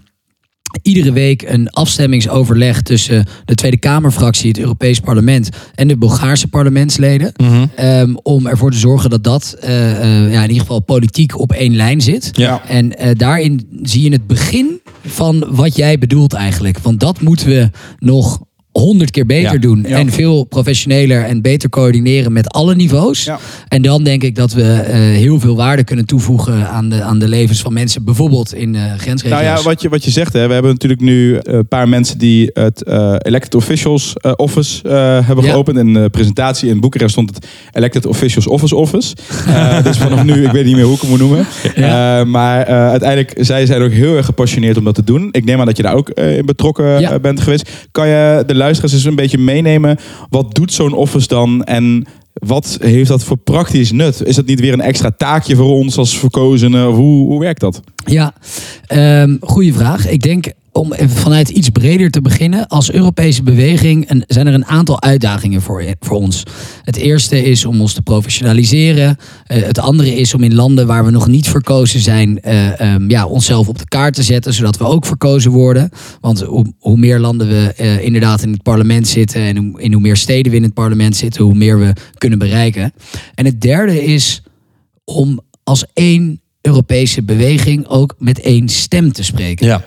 iedere week een afstemmingsoverleg tussen de Tweede Kamerfractie, het Europees Parlement en de Bulgaarse parlementsleden. Mhm. ehm, om ervoor te zorgen dat dat eh, eh, ja, in ieder geval politiek op één lijn zit. Ja. En eh, daarin zie je het begin van wat jij bedoelt eigenlijk. Want dat moeten we nog honderd keer beter Ja. doen. Ja. En veel professioneler en beter coördineren met alle niveaus. Ja. En dan denk ik dat we eh, heel veel waarde kunnen toevoegen aan de, aan de levens van mensen. Bijvoorbeeld in eh grensregio's. Nou ja, wat je, wat je zegt, hè, we hebben natuurlijk nu een paar mensen die het eh, Elected Officials Office hebben geopend. In de presentatie in Boekarest stond het Elected Officials Office Office. Dus vanaf nu, ik weet niet meer hoe ik hem moet noemen. Maar uiteindelijk, zij zijn ook heel erg gepassioneerd om dat te doen. Ik neem aan dat je daar ook in betrokken bent geweest. Kan je de luisteraars eens een beetje meenemen? Wat doet zo'n office dan en... Wat heeft dat voor praktisch nut? Is dat niet weer een extra taakje voor ons als verkozenen? Hoe, hoe werkt dat? Ja, ehm goede vraag. Ik denk om vanuit iets breder te beginnen. Als Europese beweging zijn er een aantal uitdagingen voor, voor ons. Het eerste is om ons te professionaliseren. Eh, het andere is om in landen waar we nog niet verkozen zijn, eh, ehm, ja, onszelf op de kaart te zetten, zodat we ook verkozen worden. Want hoe, hoe meer landen we eh, inderdaad in het parlement zitten en hoe, in hoe meer steden we in het parlement zitten, hoe meer we kunnen bereiken. En het derde is om als één Europese beweging ook met één stem te spreken. Ja.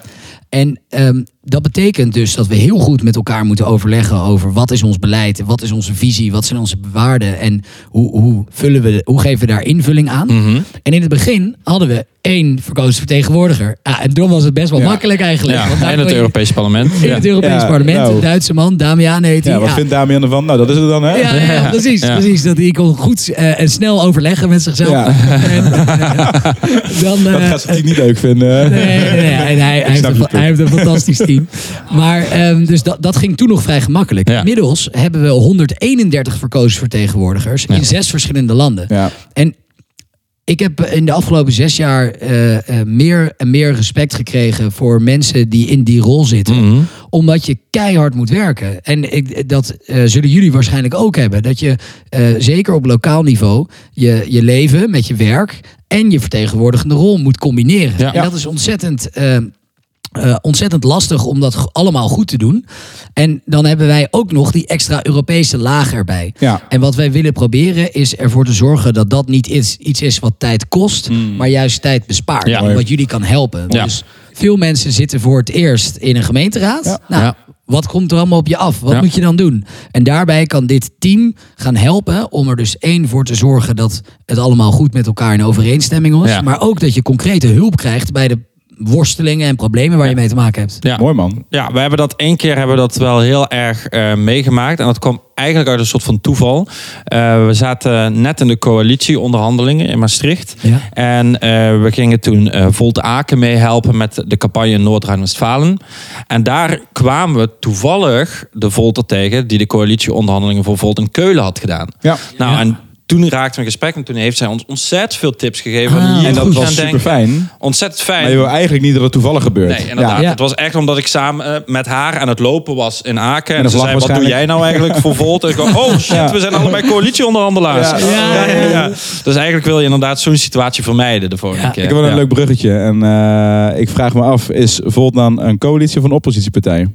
En ehm, dat betekent dus dat we heel goed met elkaar moeten overleggen over wat is ons beleid, wat is onze visie, wat zijn onze waarden en hoe, hoe, vullen we, hoe geven we daar invulling aan. Mhm. En in het begin hadden we één verkozen vertegenwoordiger. Ja, en toen was het best wel Ja. makkelijk eigenlijk. Ja, want daar en het je- Europese parlement. in het Europees Ja, parlement, nou. een Duitse man, Damian heet hij. Ja, wat Ja. vindt Damian ervan? Nou, dat is het dan, hè? Ja, ja, ja, precies, Ja. precies. Dat hij kon goed eh, en snel overleggen met zichzelf. Ja. En, eh, dan, Dat eh, gaat ze niet leuk vinden. Nee, nee, nee. En hij, hij, heeft een, hij heeft fantastisch team. Maar ehm, dus dat, dat ging toen nog vrij gemakkelijk. Ja. Inmiddels hebben we 131 verkozen vertegenwoordigers Ja. in zes verschillende landen. Ja. En ik heb in de afgelopen zes jaar eh, eh, meer en meer respect gekregen voor mensen die in die rol zitten. Mhm. Omdat je keihard moet werken. En ik, dat eh, zullen jullie waarschijnlijk ook hebben. Dat je zeker op lokaal niveau je, je leven met je werk en je vertegenwoordigende rol moet combineren. Ja. En dat is ontzettend. Eh, ontzettend lastig om dat allemaal goed te doen. En dan hebben wij ook nog die extra Europese laag erbij. Ja. En wat wij willen proberen is ervoor te zorgen dat dat niet iets, iets is wat tijd kost, maar juist tijd bespaart. Ja. Wat jullie kan helpen. Ja. Dus veel mensen zitten voor het eerst in een gemeenteraad. Ja. Nou, Ja. Wat komt er allemaal op je af? Wat Ja. moet je dan doen? En daarbij kan dit team gaan helpen om er dus één voor te zorgen dat het allemaal goed met elkaar in overeenstemming is. Ja. Maar ook dat je concrete hulp krijgt bij de worstelingen en problemen waar je mee te maken hebt. Ja. Mooi man. Ja, we hebben dat één keer hebben we dat wel heel erg eh, meegemaakt. En dat kwam eigenlijk uit een soort van toeval. Eh, we zaten net in de coalitieonderhandelingen in Maastricht. Ja. En eh, we gingen toen eh Volt Aken meehelpen met de campagne in Noord-Rijn-Westfalen. En daar kwamen we toevallig de Volter tegen... die de coalitieonderhandelingen voor Volt in Keulen had gedaan. Ja. Nou, Ja. en toen raakten we in gesprek en toen heeft zij ons ontzettend veel tips gegeven. Ah, En dat was super fijn. Ontzettend fijn. Maar je wil eigenlijk niet dat het toevallig gebeurt. Nee, inderdaad. Ja. Het was echt omdat ik samen eh, met haar aan het lopen was in Aken. En, de ze zei, wat doe jij nou eigenlijk voor Volt? En ik dacht, oh shit, Ja. we zijn allebei coalitieonderhandelaars. Ja. Ja, ja, ja. Dus eigenlijk wil je inderdaad zo'n situatie vermijden de volgende Ja. keer. Ik heb wel een Ja. leuk bruggetje. En eh, ik vraag me af, is Volt dan een coalitie of een oppositiepartij?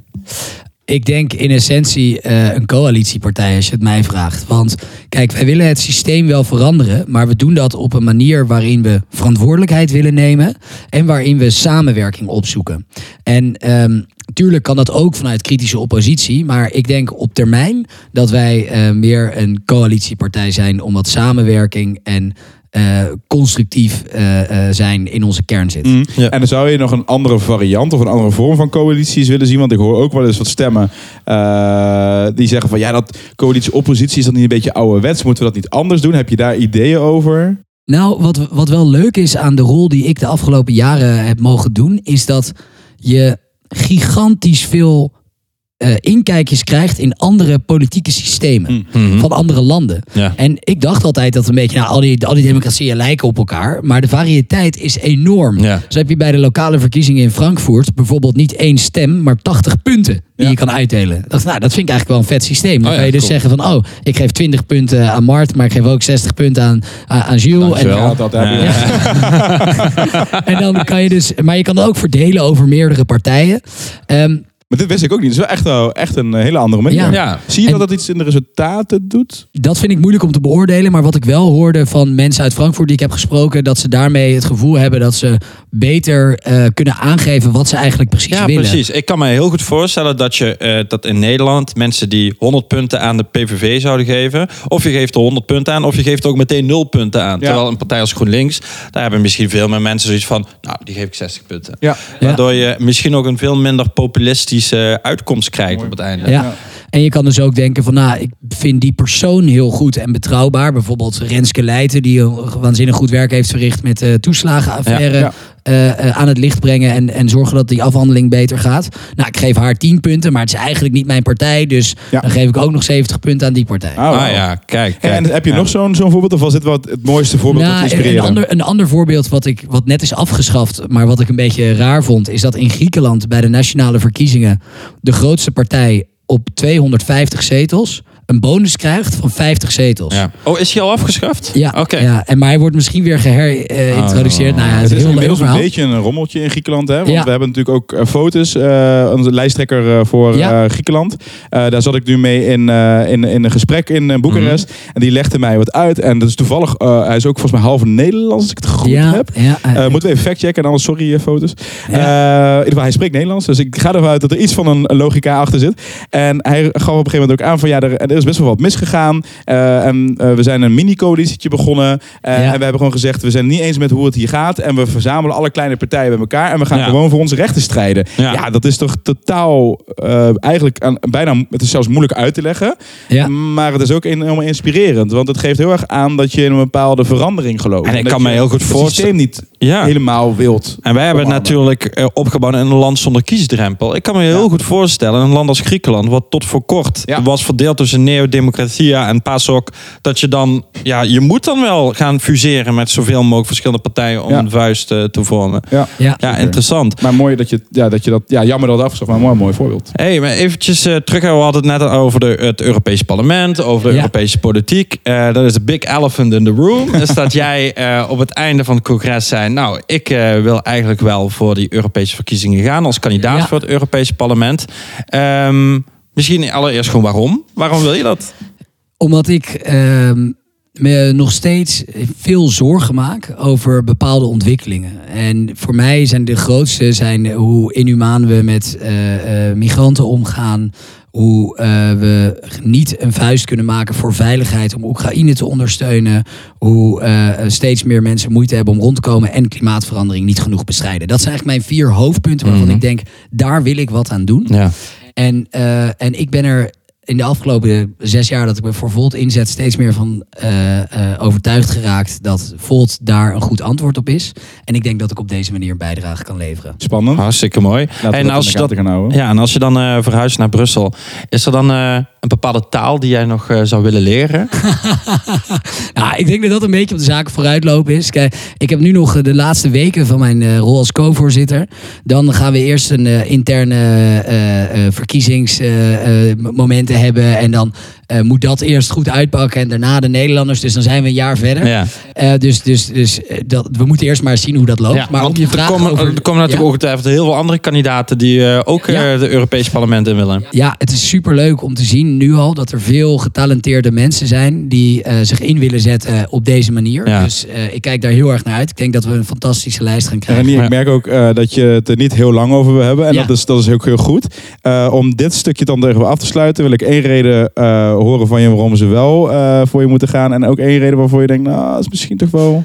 Ik denk in essentie eh, een coalitiepartij, als je het mij vraagt. Want kijk, wij willen het systeem wel veranderen, maar we doen dat op een manier waarin we verantwoordelijkheid willen nemen en waarin we samenwerking opzoeken. En ehm tuurlijk kan dat ook vanuit kritische oppositie, maar ik denk op termijn dat wij eh, meer een coalitiepartij zijn, omdat samenwerking en eh, constructief eh, eh, zijn in onze kern zit. Mm. Ja. En dan zou je nog een andere variant of een andere vorm van coalities willen zien. Want ik hoor ook wel eens wat stemmen eh, die zeggen van ja, dat coalitie-oppositie is dat niet een beetje ouderwets. Moeten we dat niet anders doen? Heb je daar ideeën over? Nou, wat, wat wel leuk is aan de rol die ik de afgelopen jaren heb mogen doen, is dat je gigantisch veel eh, inkijkjes krijgt in andere politieke systemen Mhm. van andere landen. Ja. En ik dacht altijd dat een beetje, nou, al die, al die democratieën lijken op elkaar, maar de variëteit is enorm. Ja. Zo heb je bij de lokale verkiezingen in Frankfurt bijvoorbeeld niet één stem, maar 80 punten die Ja. je kan uitdelen. Ik dacht, nou, dat vind ik eigenlijk wel een vet systeem. Dan Oh ja, kan je dus cool. zeggen van, oh, ik geef 20 punten aan Mart, maar ik geef ook 60 punten aan, aan, aan Jules. En, dat heb je. Ja. en dan kan je dus, maar je kan het ook verdelen over meerdere partijen. Ehm, Maar dit wist ik ook niet. Het is wel echt, wel echt een hele andere manier. Ja. Ja. Zie je En- dat dat iets in de resultaten doet? Dat vind ik moeilijk om te beoordelen. Maar wat ik wel hoorde van mensen uit Frankfurt die ik heb gesproken, dat ze daarmee het gevoel hebben dat ze beter eh, kunnen aangeven wat ze eigenlijk precies Ja, willen. precies. Ik kan me heel goed voorstellen dat je eh, dat in Nederland mensen die 100 punten aan de PVV zouden geven, of je geeft er 100 punten aan, of je geeft ook meteen 0 punten aan. Ja. Terwijl een partij als GroenLinks, daar hebben misschien veel meer mensen zoiets van, nou, die geef ik 60 punten. Ja. Waardoor je misschien ook een veel minder populistische uitkomst krijgt op het einde. Ja. En je kan dus ook denken van, nou, ik vind die persoon heel goed en betrouwbaar. Bijvoorbeeld Renske Leijten, die een waanzinnig goed werk heeft verricht met de toeslagenaffaire. Ja, ja. Eh, eh, aan het licht brengen en, en zorgen dat die afhandeling beter gaat. Nou, ik geef haar 10 punten, maar het is eigenlijk niet mijn partij. Dus Ja. dan geef ik ook nog 70 punten aan die partij. Oh, Ah ja, kijk. kijk. En heb je Ja. nog zo'n zo'n voorbeeld? Of was dit wat het mooiste voorbeeld dat Nou, een, inspireren? ander, een ander voorbeeld wat, ik, wat net is afgeschaft, maar wat ik een beetje raar vond, is dat in Griekenland bij de nationale verkiezingen de grootste partij op 250 zetels een bonus krijgt van 50 zetels. Ja. Oh, is hij al afgeschaft? Ja, Oké. ja, en maar hij wordt misschien weer geherintroduceerd. Oh. nou ja, het Het is heel inmiddels een beetje een rommeltje in Griekenland. Hè? Want Ja. we hebben natuurlijk ook eh, foto's. eh, onze lijsttrekker eh, voor Ja. eh, Griekenland. Eh, daar zat ik nu mee in, eh, in, in een gesprek in Boekarest. Mhm. En die legde mij wat uit. En dat is toevallig, eh, hij is ook volgens mij half Nederlands, als ik het goed Ja, heb. ja, Eh, moeten we even factchecken en anders sorry eh, foto's. Ja. Eh, in ieder geval, hij spreekt Nederlands. Dus ik ga ervan uit dat er iets van een, een logica achter zit. En hij gaf op een gegeven moment ook aan van ja, er, er is best wel wat misgegaan. Eh, en eh, we zijn een mini-coalitietje begonnen. Eh. En we hebben gewoon gezegd, we zijn niet eens met hoe het hier gaat. En we verzamelen alle kleine partijen bij elkaar. En we gaan gewoon voor onze rechten strijden. Ja. Dat is toch totaal eigenlijk aan, bijna, het is zelfs moeilijk uit te leggen. Ja. Maar het is ook enorm inspirerend. Want het geeft heel erg aan dat je in een bepaalde verandering gelooft. En ik kan me heel goed het voorstellen- systeem niet Ja. helemaal wilt. En wij hebben het natuurlijk opgebouwd in een land zonder kiesdrempel. Ik kan me heel goed voorstellen, een land als Griekenland, wat tot voor kort Ja. was verdeeld tussen Neo-Democratia en PASOK, dat je dan, ja, je moet dan wel gaan fuseren met zoveel mogelijk verschillende partijen om Ja. een vuist eh, te vormen. Ja. Ja. Ja, interessant. Maar mooi dat je, ja, dat je dat, ja, jammer dat afgeschaft, maar een mooi, mooi voorbeeld. hey, maar eventjes eh, terug. We hadden het net over de, het Europese parlement, over de Ja. Europese politiek. Eh, dat is de big elephant in the room. is dat jij eh, op het einde van het congres zei... nou, ik eh, wil eigenlijk wel voor die Europese verkiezingen gaan... als kandidaat Ja. voor het Europese parlement. Ehm, misschien allereerst gewoon waarom? Waarom wil je dat? Omdat ik ehm, me nog steeds veel zorgen maak over bepaalde ontwikkelingen. En voor mij zijn de grootste zijn hoe inhumaan we met eh, eh, migranten omgaan. Hoe eh, we niet een vuist kunnen maken voor veiligheid om Oekraïne te ondersteunen. Hoe steeds meer mensen moeite hebben om rond te komen en klimaatverandering niet genoeg bestrijden. Dat zijn eigenlijk mijn vier hoofdpunten waarvan Mhm. ik denk, daar wil ik wat aan doen. Ja. En, eh, en ik ben er in de afgelopen zes jaar dat ik me voor Volt inzet, steeds meer van eh, eh, overtuigd geraakt dat Volt daar een goed antwoord op is. En ik denk dat ik op deze manier een bijdrage kan leveren. Spannend. Hartstikke mooi. Laten en, als je dat, ja, en als je dan eh, verhuist naar Brussel... is er dan eh, een bepaalde taal die jij nog eh, zou willen leren? Nou, ik denk dat dat een beetje op de zaken vooruitlopen is. Kijk, ik heb nu nog eh, de laatste weken van mijn eh, rol als co-voorzitter. Dan gaan we eerst een eh, interne eh, eh, verkiezingsmomenten hebben. En dan eh, moet dat eerst goed uitpakken. En daarna de Nederlanders. Dus dan zijn we een jaar verder. ja. Eh, dus dus, dus eh, dat, we moeten eerst maar zien hoe dat loopt. Ja, maar om je er komen, over... er komen natuurlijk Ja. ongetwijfeld heel veel andere kandidaten die eh, ook eh, Ja. de Europese parlement in willen. Ja, het is superleuk om te zien nu al dat er veel getalenteerde mensen zijn die eh, zich in willen zetten op deze manier. Ja. Dus eh, ik kijk daar heel erg naar uit. Ik denk dat we een fantastische lijst gaan En krijgen. Ik merk ook eh, dat je het er niet heel lang over wil hebben. En Ja. dat, is, dat is ook heel goed. Eh, om dit stukje dan even af te sluiten, wil ik één reden eh, horen van je waarom ze wel eh, voor je moeten gaan. En ook één reden waarvoor je denkt, nou, dat is misschien toch wel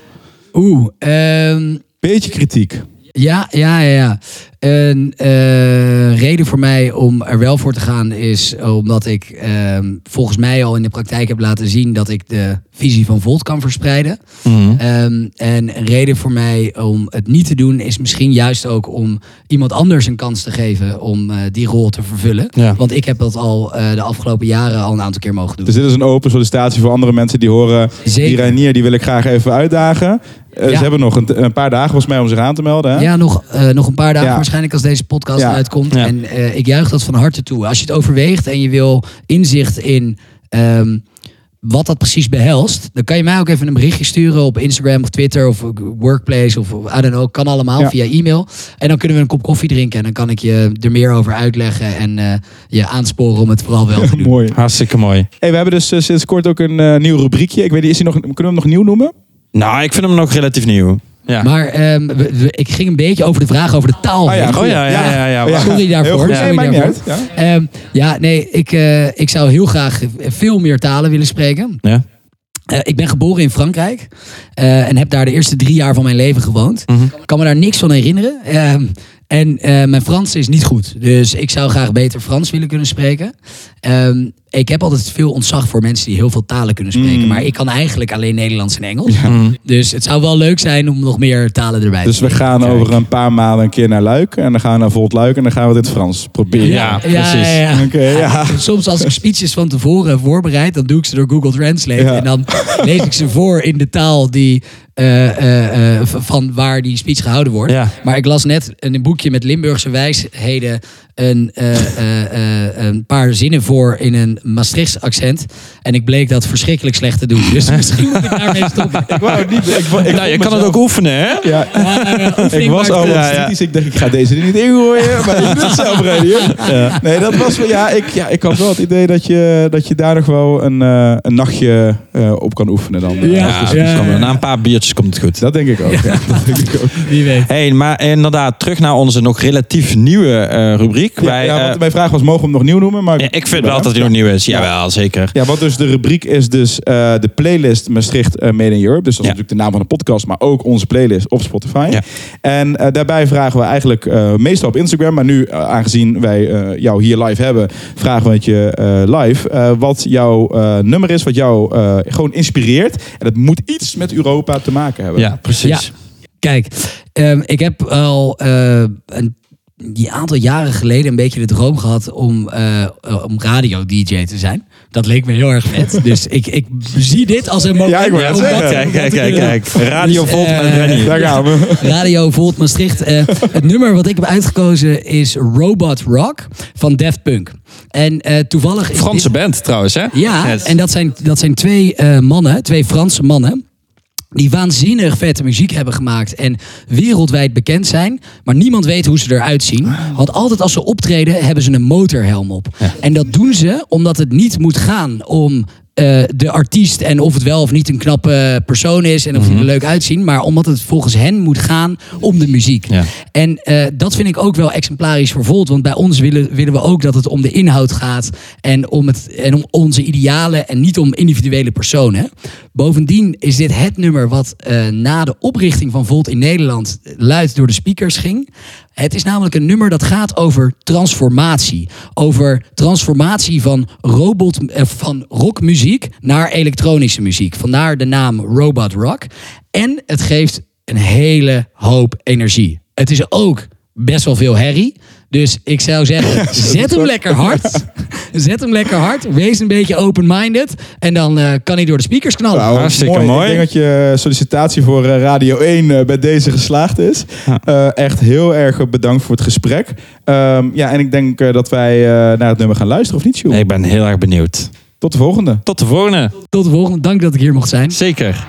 Oeh, ehm, een beetje kritiek. Ja, ja, ja. Een eh, reden voor mij om er wel voor te gaan is omdat ik ehm, volgens mij al in de praktijk heb laten zien dat ik de visie van Volt kan verspreiden. Mhm. Ehm, en een reden voor mij om het niet te doen is misschien juist ook om iemand anders een kans te geven om eh, die rol te vervullen. Ja. Want ik heb dat al eh, de afgelopen jaren al een aantal keer mogen doen. Dus dit is een open sollicitatie voor andere mensen die horen, die Zeker. Reinier, die wil ik graag even uitdagen. Ja. Ze hebben nog een, een paar dagen volgens mij om zich aan te melden. Hè? Ja, nog, nog een paar dagen. Waarschijnlijk als deze podcast Ja. uitkomt. Ja. En eh, ik juich dat van harte toe. Als je het overweegt en je wil inzicht in ehm, wat dat precies behelst, dan kan je mij ook even een berichtje sturen op Instagram of Twitter of Workplace of I don't know, kan allemaal Ja. via e-mail. En dan kunnen we een kop koffie drinken en dan kan ik je er meer over uitleggen en eh, je aansporen om het vooral wel te doen. Mooi. Hartstikke mooi. Hey, we hebben dus eh, sinds kort ook een nieuw rubriekje. Ik weet niet, is die nog, kunnen we hem nog nieuw noemen? Nou, ik vind hem nog relatief nieuw. Ja. Maar ehm, we- we- ik ging een beetje over de vraag over de taal. Ah ja, heen. oh ja, ja, ja. ja, Ja. Sorry daarvoor. Sorry Nee, daarvoor. uit. Ja. Ehm, ja, nee, ik, eh, ik zou heel graag veel meer talen willen spreken. Ja. Eh, ik ben geboren in Frankrijk eh, en heb daar de eerste drie jaar van mijn leven gewoond. Ik kan me daar niks van herinneren. Ehm, en eh, mijn Frans is niet goed. Dus ik zou graag beter Frans willen kunnen spreken. Ik heb altijd veel ontzag voor mensen die heel veel talen kunnen spreken. Mm. Maar ik kan eigenlijk alleen Nederlands en Engels. Mhm. Dus het zou wel leuk zijn om nog meer talen erbij Dus te we leren. gaan Kijk. over een paar maanden een keer naar Luik. En dan gaan we naar Volt Luik. En dan gaan we het in het Frans proberen. Ja, precies. Ja, ja, ja. Oké, ja. Soms als ik speeches van tevoren voorbereid, dan doe ik ze door Google Translate. Ja. En dan lees ik ze voor in de taal die, eh, eh, eh, van waar die speech gehouden wordt. Ja. Maar ik las net een boekje met Limburgse wijsheden een, eh, eh, eh, een paar zinnen voor in een Maastrichts accent. En ik bleek dat verschrikkelijk slecht te doen. Dus misschien moet ik daarmee stoppen. Ik wou het niet. Ik, ik, ik Nou, je kan het ook oefenen, hè? Ja, ik was al wat Ja, ja. kritisch. Ik dacht, ik ga deze er niet ingooien. Maar je doet het zelf, Reinier. Nee, dat was wel... Ja ik, ja, ik had wel het idee dat je, dat je daar nog wel een, eh, een nachtje eh, op kan oefenen dan. Ja. Ja, ja, ja. Na een paar biertjes komt het goed. Dat denk ik ook. Ja. Dat denk ik ook. Wie weet. Hey, maar inderdaad, terug naar onze nog relatief nieuwe eh, rubriek. Ja, Wij, ja, eh, want mijn vraag was, mogen we hem nog nieuw noemen? Maar ja, ik vind wel dat hij nog nieuw is. Jawel, zeker. Ja, want dus de rubriek is dus eh, de playlist Maastricht eh, Made in Europe. Dus dat is Ja. natuurlijk de naam van de podcast, maar ook onze playlist op Spotify. Ja. En eh, daarbij vragen we eigenlijk eh, meestal op Instagram, maar nu aangezien wij eh, jou hier live hebben, vragen we het je eh, live eh, wat jouw eh, nummer is, wat jou eh, gewoon inspireert. En het moet iets met Europa te maken hebben. Ja, precies. Kijk, ehm, ik heb al eh, een die aantal jaren geleden een beetje de droom gehad om, eh, eh, om radio-dj te zijn. Dat leek me heel erg vet. dus ik, ik zie dit als een moment. Ja, ik zeggen. Kijk, kijk, kijk, kijk. Radio Dus, Volt eh. Daar gaan we. Radio Volt Maastricht. Eh, het nummer wat ik heb uitgekozen is Robot Rock van Daft Punk. En eh, toevallig... Franse dit- band trouwens, hè? Ja, Yes. en dat zijn, dat zijn twee eh, mannen, twee Franse mannen. Die waanzinnig vette muziek hebben gemaakt en wereldwijd bekend zijn. Maar niemand weet hoe ze eruit zien. Want altijd als ze optreden hebben ze een motorhelm op. En dat doen ze omdat het niet moet gaan om eh, de artiest en of het wel of niet een knappe persoon is en of Mhm. die er leuk uitzien. Maar omdat het volgens hen moet gaan om de muziek. Ja. En eh, dat vind ik ook wel exemplarisch voor Volt. Want bij ons willen, willen we ook dat het om de inhoud gaat. En om, het, en om onze idealen en niet om individuele personen. Bovendien is dit het nummer wat eh, na de oprichting van Volt in Nederland luid door de speakers ging. Het is namelijk een nummer dat gaat over transformatie. Over transformatie van, robot, eh, van rockmuziek naar elektronische muziek. Vandaar de naam Robot Rock. En het geeft een hele hoop energie. Het is ook best wel veel herrie. Dus ik zou zeggen, zet hem lekker hard. Zet hem lekker hard. Wees een beetje open-minded. En dan eh, kan hij door de speakers knallen. Nou, Hartstikke mooi. Ik denk dat je sollicitatie voor eh, Radio 1 eh, bij deze geslaagd is. Eh, echt heel erg bedankt voor het gesprek. Ehm, ja, en ik denk eh, dat wij eh, naar het nummer gaan luisteren, of niet, Sjoerd? Ik ben heel erg benieuwd. Tot de volgende. Tot de volgende. Tot de volgende. Dank dat ik hier mocht zijn. Zeker.